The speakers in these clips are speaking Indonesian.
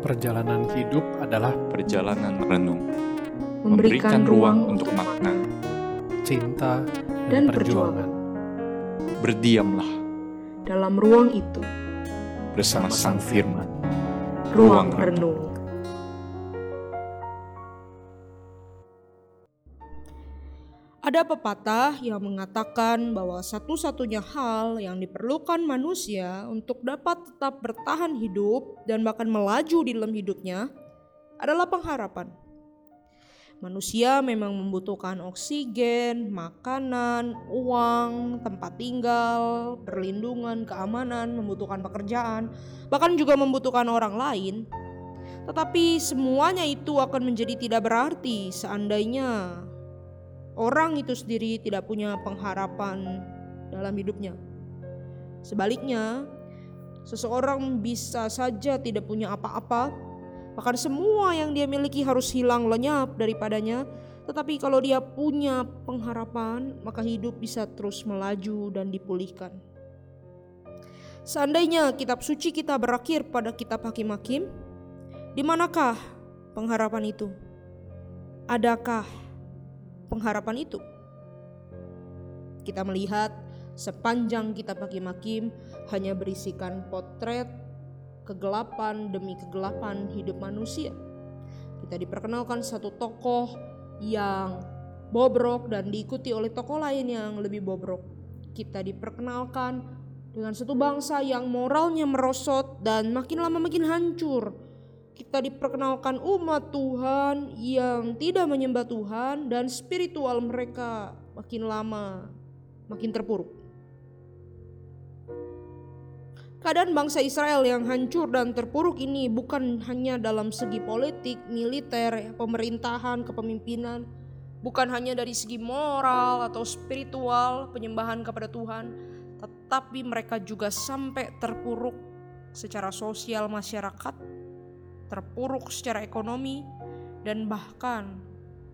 Perjalanan hidup adalah perjalanan renung, memberikan ruang untuk makna. cinta Dan dan, perjuangan. Berdiamlah dalam ruang itu, bersama Sang Firman. ruang Ruang renung. Ada pepatah yang mengatakan bahwa satu-satunya hal yang diperlukan manusia untuk dapat tetap bertahan hidup dan bahkan melaju di dalam hidupnya adalah pengharapan. Manusia memang membutuhkan oksigen, makanan, uang, tempat tinggal, perlindungan, keamanan, membutuhkan pekerjaan, bahkan juga membutuhkan orang lain. Tetapi semuanya itu akan menjadi tidak berarti seandainya orang itu sendiri tidak punya pengharapan dalam hidupnya. Sebaliknya, seseorang bisa saja tidak punya apa-apa, bahkan semua yang dia miliki harus hilang lenyap daripadanya. Tetapi kalau dia punya pengharapan, maka hidup bisa terus melaju dan dipulihkan. Seandainya kitab suci kita berakhir pada kitab Hakim-Hakim, di manakah pengharapan itu? Adakah pengharapan itu. Kita melihat sepanjang kitab Hakim-Hakim hanya berisikan potret kegelapan demi kegelapan hidup manusia. Kita diperkenalkan satu tokoh yang bobrok dan diikuti oleh tokoh lain yang lebih bobrok. Kita diperkenalkan dengan satu bangsa yang moralnya merosot dan makin lama makin hancur kita diperkenalkan umat Tuhan yang tidak menyembah Tuhan dan spiritual mereka makin lama makin terpuruk. Keadaan bangsa Israel yang hancur dan terpuruk ini bukan hanya dalam segi politik, militer, pemerintahan, kepemimpinan, bukan hanya dari segi moral atau spiritual penyembahan kepada Tuhan, tetapi mereka juga sampai terpuruk secara sosial masyarakat terpuruk secara ekonomi, dan bahkan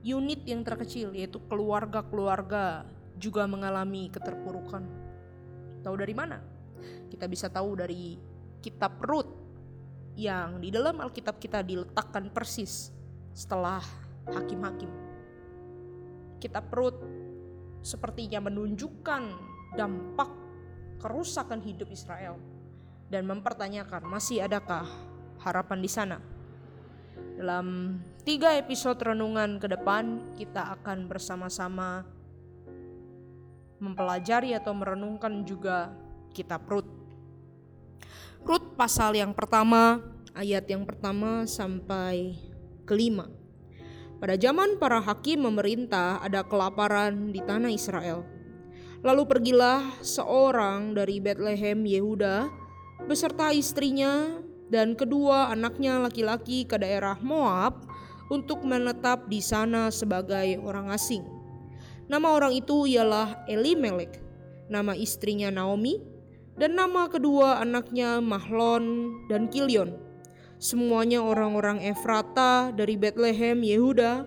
unit yang terkecil yaitu keluarga-keluarga juga mengalami keterpurukan. Tahu dari mana? Kita bisa tahu dari kitab Rut yang di dalam Alkitab kita diletakkan persis setelah hakim-hakim. Kitab Rut sepertinya menunjukkan dampak kerusakan hidup Israel dan mempertanyakan masih adakah harapan di sana. Dalam tiga episode renungan ke depan, kita akan bersama-sama mempelajari atau merenungkan juga kitab Rut. Rut pasal yang pertama, ayat yang pertama sampai kelima. Pada zaman para hakim memerintah ada kelaparan di tanah Israel. Lalu pergilah seorang dari Bethlehem Yehuda beserta istrinya dan kedua anaknya laki-laki ke daerah Moab untuk menetap di sana sebagai orang asing. Nama orang itu ialah Elimelek, nama istrinya Naomi, dan nama kedua anaknya Mahlon dan Kilion. Semuanya orang-orang Efrata dari Bethlehem, Yehuda,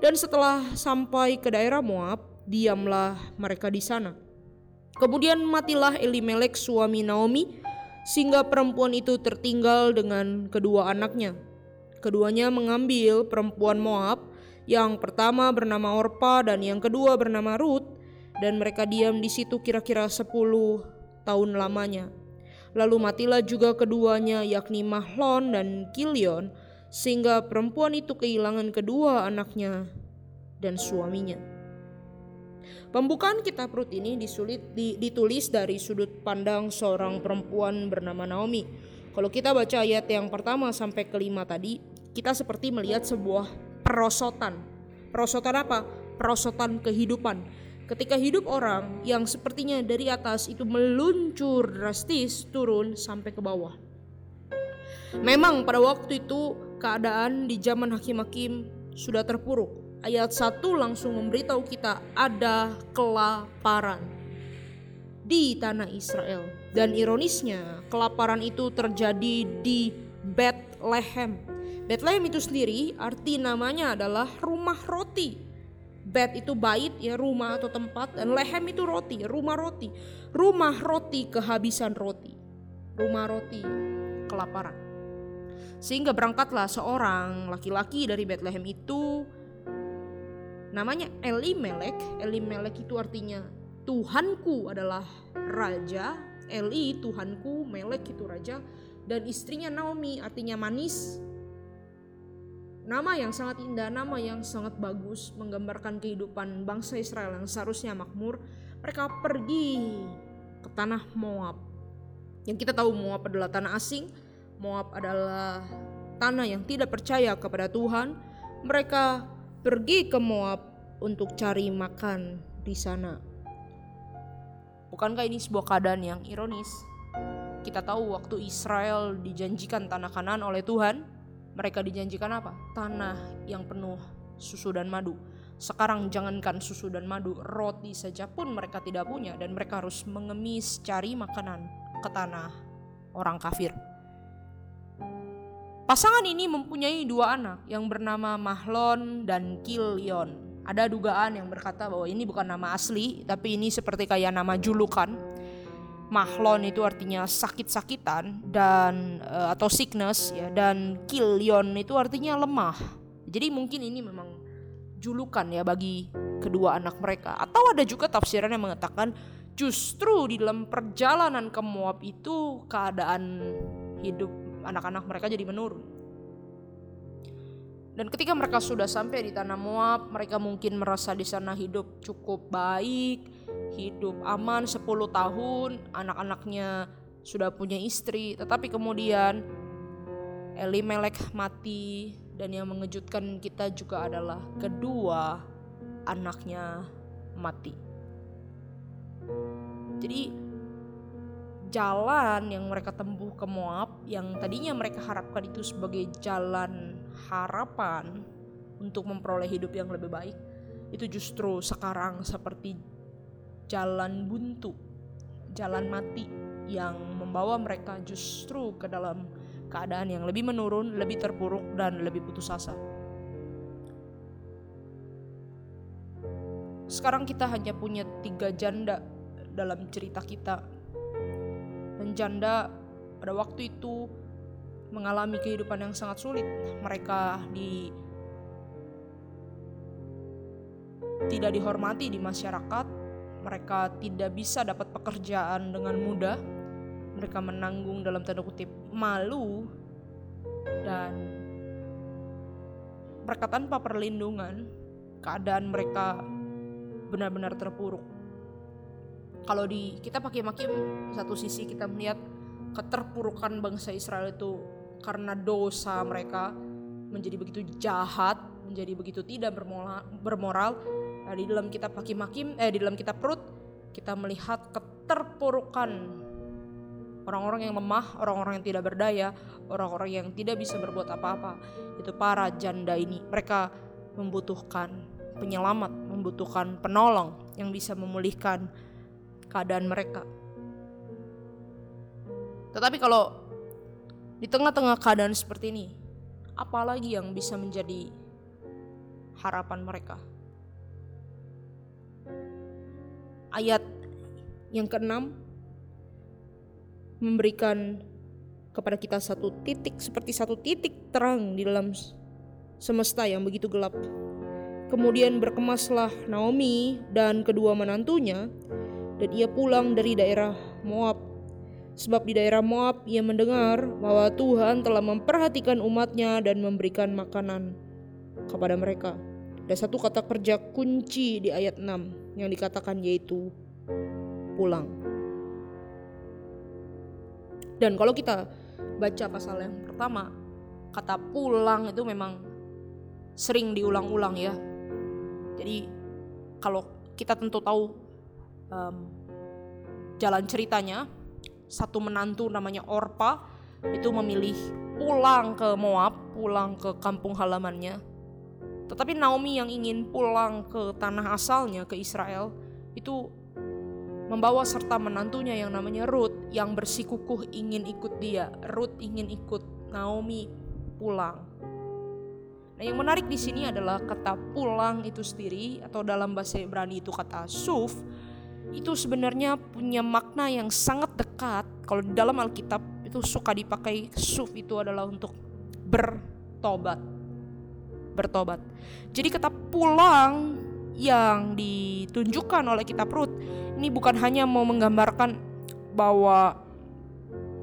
dan setelah sampai ke daerah Moab, diamlah mereka di sana. Kemudian matilah Elimelek suami Naomi sehingga perempuan itu tertinggal dengan kedua anaknya. Keduanya mengambil perempuan Moab, yang pertama bernama Orpa dan yang kedua bernama Ruth, dan mereka diam di situ kira-kira 10 tahun lamanya. Lalu matilah juga keduanya yakni Mahlon dan Kilion, sehingga perempuan itu kehilangan kedua anaknya dan suaminya. Pembukaan kitab Rut ini disulit, di, ditulis dari sudut pandang seorang perempuan bernama Naomi. Kalau kita baca ayat yang pertama sampai kelima tadi, kita seperti melihat sebuah perosotan. Perosotan apa? Perosotan kehidupan. Ketika hidup orang yang sepertinya dari atas itu meluncur drastis turun sampai ke bawah. Memang pada waktu itu keadaan di zaman hakim-hakim sudah terpuruk ayat 1 langsung memberitahu kita ada kelaparan di tanah Israel. Dan ironisnya, kelaparan itu terjadi di Bethlehem. Bethlehem itu sendiri arti namanya adalah rumah roti. Bet itu bait ya rumah atau tempat dan lehem itu roti, rumah roti. Rumah roti kehabisan roti. Rumah roti kelaparan. Sehingga berangkatlah seorang laki-laki dari Bethlehem itu namanya Elimelek. Elimelek itu artinya Tuhanku adalah raja. Eli Tuhanku, Melek itu raja dan istrinya Naomi artinya manis. Nama yang sangat indah, nama yang sangat bagus menggambarkan kehidupan bangsa Israel yang seharusnya makmur. Mereka pergi ke tanah Moab. Yang kita tahu Moab adalah tanah asing, Moab adalah tanah yang tidak percaya kepada Tuhan. Mereka pergi ke Moab untuk cari makan di sana. Bukankah ini sebuah keadaan yang ironis? Kita tahu waktu Israel dijanjikan tanah kanan oleh Tuhan, mereka dijanjikan apa? Tanah yang penuh susu dan madu. Sekarang jangankan susu dan madu, roti saja pun mereka tidak punya dan mereka harus mengemis cari makanan ke tanah orang kafir. Pasangan ini mempunyai dua anak yang bernama Mahlon dan Kilion. Ada dugaan yang berkata bahwa ini bukan nama asli, tapi ini seperti kayak nama julukan. Mahlon itu artinya sakit-sakitan dan uh, atau sickness ya dan Kilion itu artinya lemah. Jadi mungkin ini memang julukan ya bagi kedua anak mereka. Atau ada juga tafsiran yang mengatakan justru di dalam perjalanan ke Moab itu keadaan hidup anak-anak mereka jadi menurun. Dan ketika mereka sudah sampai di tanah Moab, mereka mungkin merasa di sana hidup cukup baik, hidup aman 10 tahun, anak-anaknya sudah punya istri, tetapi kemudian Elimelek mati dan yang mengejutkan kita juga adalah kedua anaknya mati. Jadi jalan yang mereka tempuh ke Moab yang tadinya mereka harapkan itu sebagai jalan harapan untuk memperoleh hidup yang lebih baik itu justru sekarang seperti jalan buntu, jalan mati yang membawa mereka justru ke dalam keadaan yang lebih menurun, lebih terpuruk dan lebih putus asa. Sekarang kita hanya punya tiga janda dalam cerita kita. Dan janda pada waktu itu mengalami kehidupan yang sangat sulit. Mereka di tidak dihormati di masyarakat, mereka tidak bisa dapat pekerjaan dengan mudah. Mereka menanggung dalam tanda kutip malu dan mereka tanpa perlindungan, keadaan mereka benar-benar terpuruk. Kalau di kita pakai makim satu sisi kita melihat keterpurukan bangsa Israel itu karena dosa mereka menjadi begitu jahat, menjadi begitu tidak bermoral, bermoral. Nah, di dalam kitab Hakim-Hakim, eh di dalam kitab Rut, kita melihat keterpurukan orang-orang yang lemah, orang-orang yang tidak berdaya, orang-orang yang tidak bisa berbuat apa-apa. Itu para janda ini. Mereka membutuhkan penyelamat, membutuhkan penolong yang bisa memulihkan keadaan mereka. Tetapi kalau di tengah-tengah keadaan seperti ini, apalagi yang bisa menjadi harapan mereka? Ayat yang keenam memberikan kepada kita satu titik seperti satu titik terang di dalam semesta yang begitu gelap. Kemudian berkemaslah Naomi dan kedua menantunya dan ia pulang dari daerah Moab Sebab di daerah Moab ia mendengar bahwa Tuhan telah memperhatikan umatnya dan memberikan makanan kepada mereka. Ada satu kata kerja kunci di ayat 6 yang dikatakan yaitu pulang. Dan kalau kita baca pasal yang pertama, kata pulang itu memang sering diulang-ulang ya. Jadi kalau kita tentu tahu um, jalan ceritanya, satu menantu namanya Orpa itu memilih pulang ke Moab, pulang ke kampung halamannya. Tetapi Naomi yang ingin pulang ke tanah asalnya ke Israel itu membawa serta menantunya yang namanya Ruth yang bersikukuh ingin ikut dia. Ruth ingin ikut Naomi pulang. Nah, yang menarik di sini adalah kata pulang itu sendiri atau dalam bahasa Ibrani itu kata suf itu sebenarnya punya makna yang sangat dekat. Kalau dalam Alkitab itu suka dipakai suf itu adalah untuk bertobat. Bertobat. Jadi kata pulang yang ditunjukkan oleh kitab Rut ini bukan hanya mau menggambarkan bahwa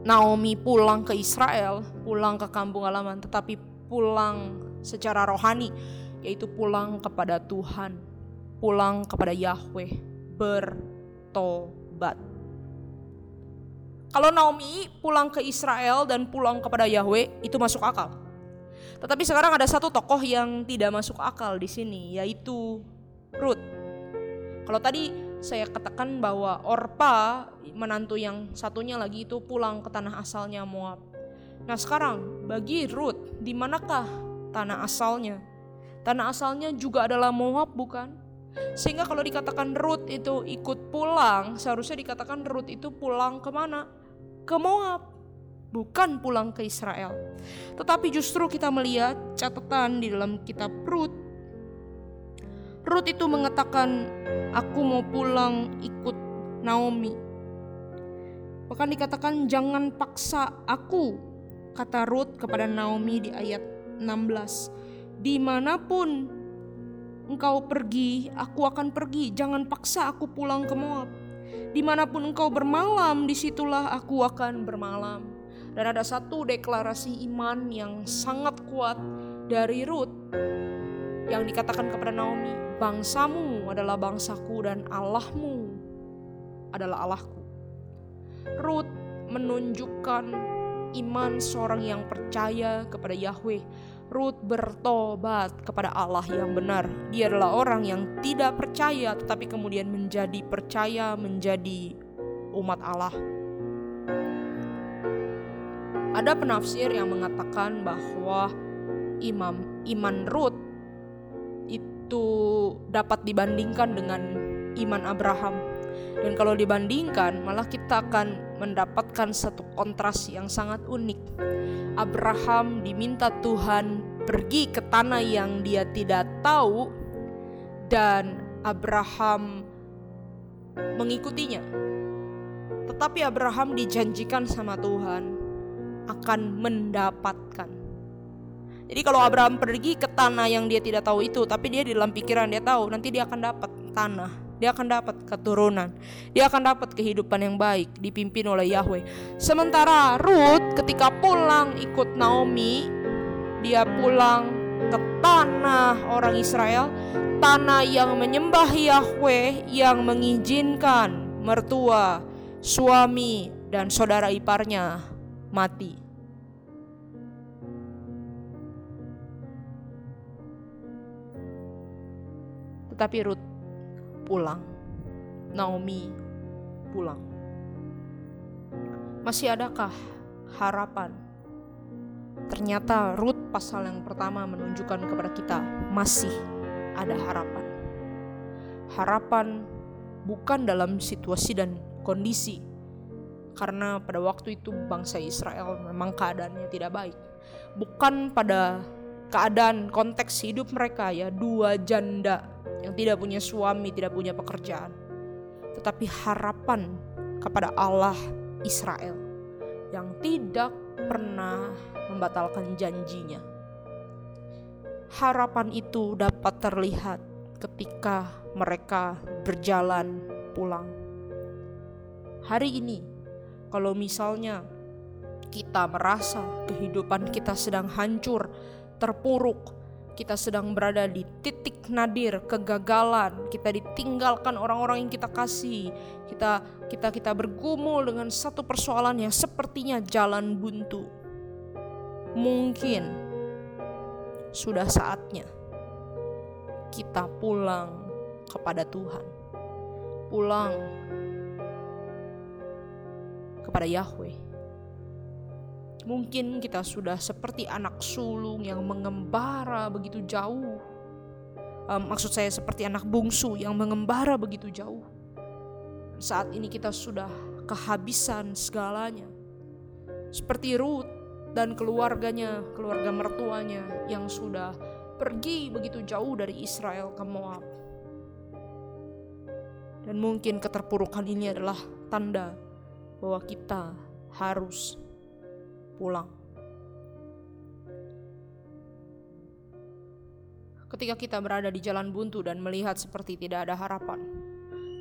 Naomi pulang ke Israel, pulang ke kampung halaman, tetapi pulang secara rohani, yaitu pulang kepada Tuhan, pulang kepada Yahweh, bertobat. Kalau Naomi pulang ke Israel dan pulang kepada Yahweh itu masuk akal. Tetapi sekarang ada satu tokoh yang tidak masuk akal di sini yaitu Ruth. Kalau tadi saya katakan bahwa Orpa menantu yang satunya lagi itu pulang ke tanah asalnya Moab. Nah sekarang bagi Ruth di manakah tanah asalnya? Tanah asalnya juga adalah Moab bukan? Sehingga kalau dikatakan Ruth itu ikut pulang, seharusnya dikatakan Ruth itu pulang ke mana? Ke Moab, bukan pulang ke Israel. Tetapi justru kita melihat catatan di dalam kitab Ruth. Ruth itu mengatakan, aku mau pulang ikut Naomi. Bahkan dikatakan jangan paksa aku, kata Ruth kepada Naomi di ayat 16. Di mana pun engkau pergi, aku akan pergi. Jangan paksa aku pulang ke Moab. Di mana pun engkau bermalam, di situlah aku akan bermalam. Dan ada satu deklarasi iman yang sangat kuat dari Ruth yang dikatakan kepada Naomi, bangsamu adalah bangsaku dan Allahmu adalah Allahku. Ruth menunjukkan iman seorang yang percaya kepada Yahweh Ruth bertobat kepada Allah yang benar. Dia adalah orang yang tidak percaya tetapi kemudian menjadi percaya menjadi umat Allah. Ada penafsir yang mengatakan bahwa imam iman Ruth itu dapat dibandingkan dengan iman Abraham. Dan kalau dibandingkan, malah kita akan mendapatkan satu kontras yang sangat unik. Abraham diminta Tuhan pergi ke tanah yang dia tidak tahu, dan Abraham mengikutinya. Tetapi Abraham dijanjikan sama Tuhan akan mendapatkan. Jadi kalau Abraham pergi ke tanah yang dia tidak tahu itu, tapi dia di dalam pikiran dia tahu nanti dia akan dapat tanah, dia akan dapat keturunan, dia akan dapat kehidupan yang baik dipimpin oleh Yahweh. Sementara Ruth ketika pulang ikut Naomi, dia pulang ke tanah orang Israel, tanah yang menyembah Yahweh yang mengizinkan mertua, suami, dan saudara iparnya mati. Tetapi Ruth pulang. Naomi pulang. Masih adakah harapan? Ternyata Ruth pasal yang pertama menunjukkan kepada kita masih ada harapan. Harapan bukan dalam situasi dan kondisi karena pada waktu itu bangsa Israel memang keadaannya tidak baik. Bukan pada keadaan konteks hidup mereka ya dua janda yang tidak punya suami, tidak punya pekerjaan, tetapi harapan kepada Allah Israel yang tidak pernah membatalkan janjinya. Harapan itu dapat terlihat ketika mereka berjalan pulang. Hari ini, kalau misalnya kita merasa kehidupan kita sedang hancur, terpuruk, kita sedang berada di titik nadir kegagalan, kita ditinggalkan orang-orang yang kita kasih, kita kita kita bergumul dengan satu persoalan yang sepertinya jalan buntu. Mungkin sudah saatnya kita pulang kepada Tuhan. Pulang kepada Yahweh Mungkin kita sudah seperti anak sulung yang mengembara begitu jauh. Um, maksud saya seperti anak bungsu yang mengembara begitu jauh. Saat ini kita sudah kehabisan segalanya. Seperti Ruth dan keluarganya, keluarga mertuanya yang sudah pergi begitu jauh dari Israel ke Moab. Dan mungkin keterpurukan ini adalah tanda bahwa kita harus pulang. ketika kita berada di jalan buntu dan melihat seperti tidak ada harapan,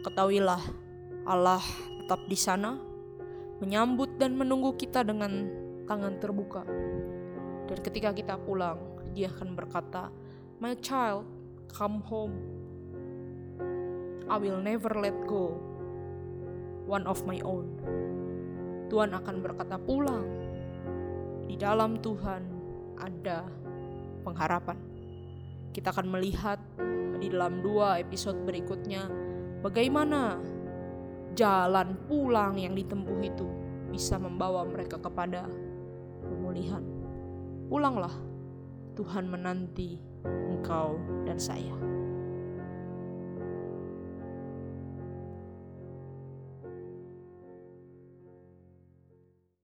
ketahuilah Allah tetap di sana, menyambut dan menunggu kita dengan tangan terbuka. Dan ketika kita pulang, Dia akan berkata, "My child, come home. I will never let go one of my own." Tuhan akan berkata, "Pulang. Di dalam Tuhan ada pengharapan." Kita akan melihat di dalam dua episode berikutnya bagaimana jalan pulang yang ditempuh itu bisa membawa mereka kepada pemulihan. Pulanglah, Tuhan menanti engkau dan saya.